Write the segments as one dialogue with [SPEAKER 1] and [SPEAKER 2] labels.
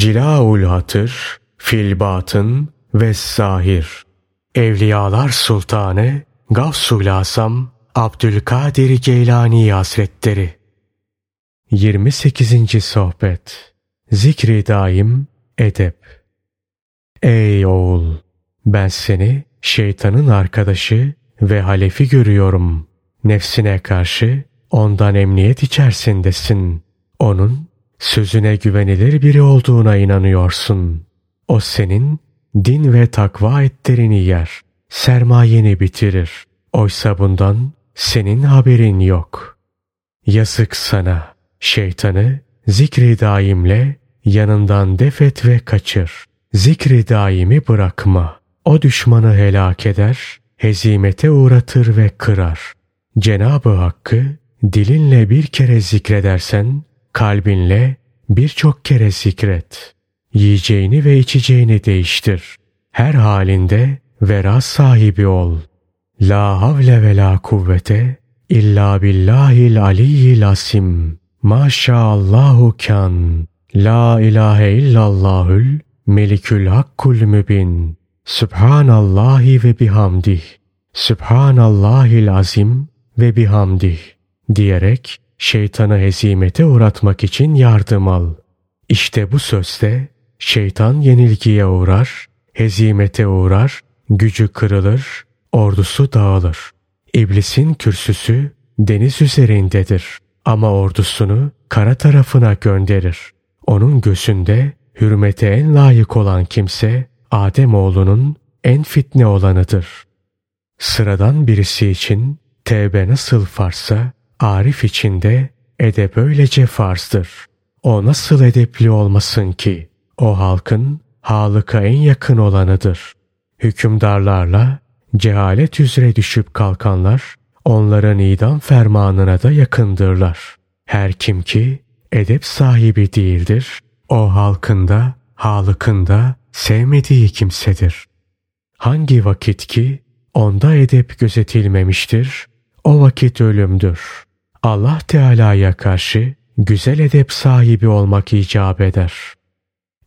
[SPEAKER 1] Cilaul Hatır, Filbatın ve Zahir. Evliyalar Sultanı Gavsul Asam Abdülkadir Geylani Hazretleri 28. Sohbet Zikri Daim Edep Ey oğul! Ben seni şeytanın arkadaşı ve halefi görüyorum. Nefsine karşı ondan emniyet içerisindesin. Onun sözüne güvenilir biri olduğuna inanıyorsun. O senin din ve takva etlerini yer, sermayeni bitirir. Oysa bundan senin haberin yok. Yazık sana, şeytanı zikri daimle yanından defet ve kaçır. Zikri daimi bırakma. O düşmanı helak eder, hezimete uğratır ve kırar. Cenabı Hakk'ı dilinle bir kere zikredersen, kalbinle birçok kere zikret. Yiyeceğini ve içeceğini değiştir. Her halinde vera sahibi ol. La havle ve la kuvvete illa billahil aliyyil asim. Maşaallahu kan. La ilahe illallahül melikül hakkul mübin. Subhanallahi ve bihamdih. Subhanallahil azim ve bihamdih diyerek şeytanı hezimete uğratmak için yardım al. İşte bu sözde şeytan yenilgiye uğrar, hezimete uğrar, gücü kırılır, ordusu dağılır. İblisin kürsüsü deniz üzerindedir ama ordusunu kara tarafına gönderir. Onun gözünde hürmete en layık olan kimse Adem oğlunun en fitne olanıdır. Sıradan birisi için tevbe nasıl farsa, Arif içinde edep öylece farzdır. O nasıl edepli olmasın ki? O halkın Halık'a en yakın olanıdır. Hükümdarlarla cehalet üzere düşüp kalkanlar onların idam fermanına da yakındırlar. Her kim ki edep sahibi değildir, o halkında, halıkında sevmediği kimsedir. Hangi vakit ki onda edep gözetilmemiştir, o vakit ölümdür. Allah Teala'ya karşı güzel edep sahibi olmak icap eder.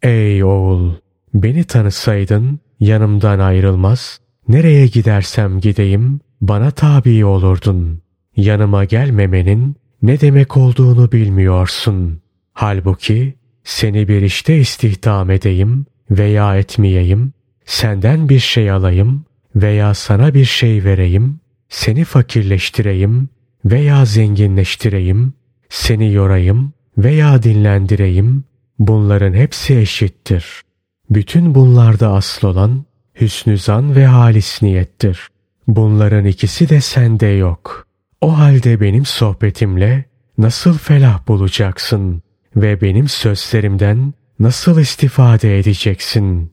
[SPEAKER 1] Ey oğul! Beni tanısaydın yanımdan ayrılmaz, nereye gidersem gideyim bana tabi olurdun. Yanıma gelmemenin ne demek olduğunu bilmiyorsun. Halbuki seni bir işte istihdam edeyim veya etmeyeyim, senden bir şey alayım veya sana bir şey vereyim, seni fakirleştireyim veya zenginleştireyim, seni yorayım veya dinlendireyim, bunların hepsi eşittir. Bütün bunlarda asıl olan hüsnü zan ve halis niyettir. Bunların ikisi de sende yok. O halde benim sohbetimle nasıl felah bulacaksın ve benim sözlerimden nasıl istifade edeceksin?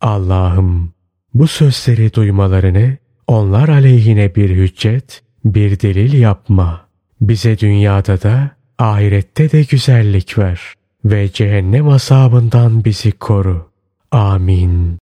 [SPEAKER 1] Allah'ım bu sözleri duymalarını onlar aleyhine bir hüccet, bir delil yapma. Bize dünyada da ahirette de güzellik ver ve cehennem azabından bizi koru. Amin.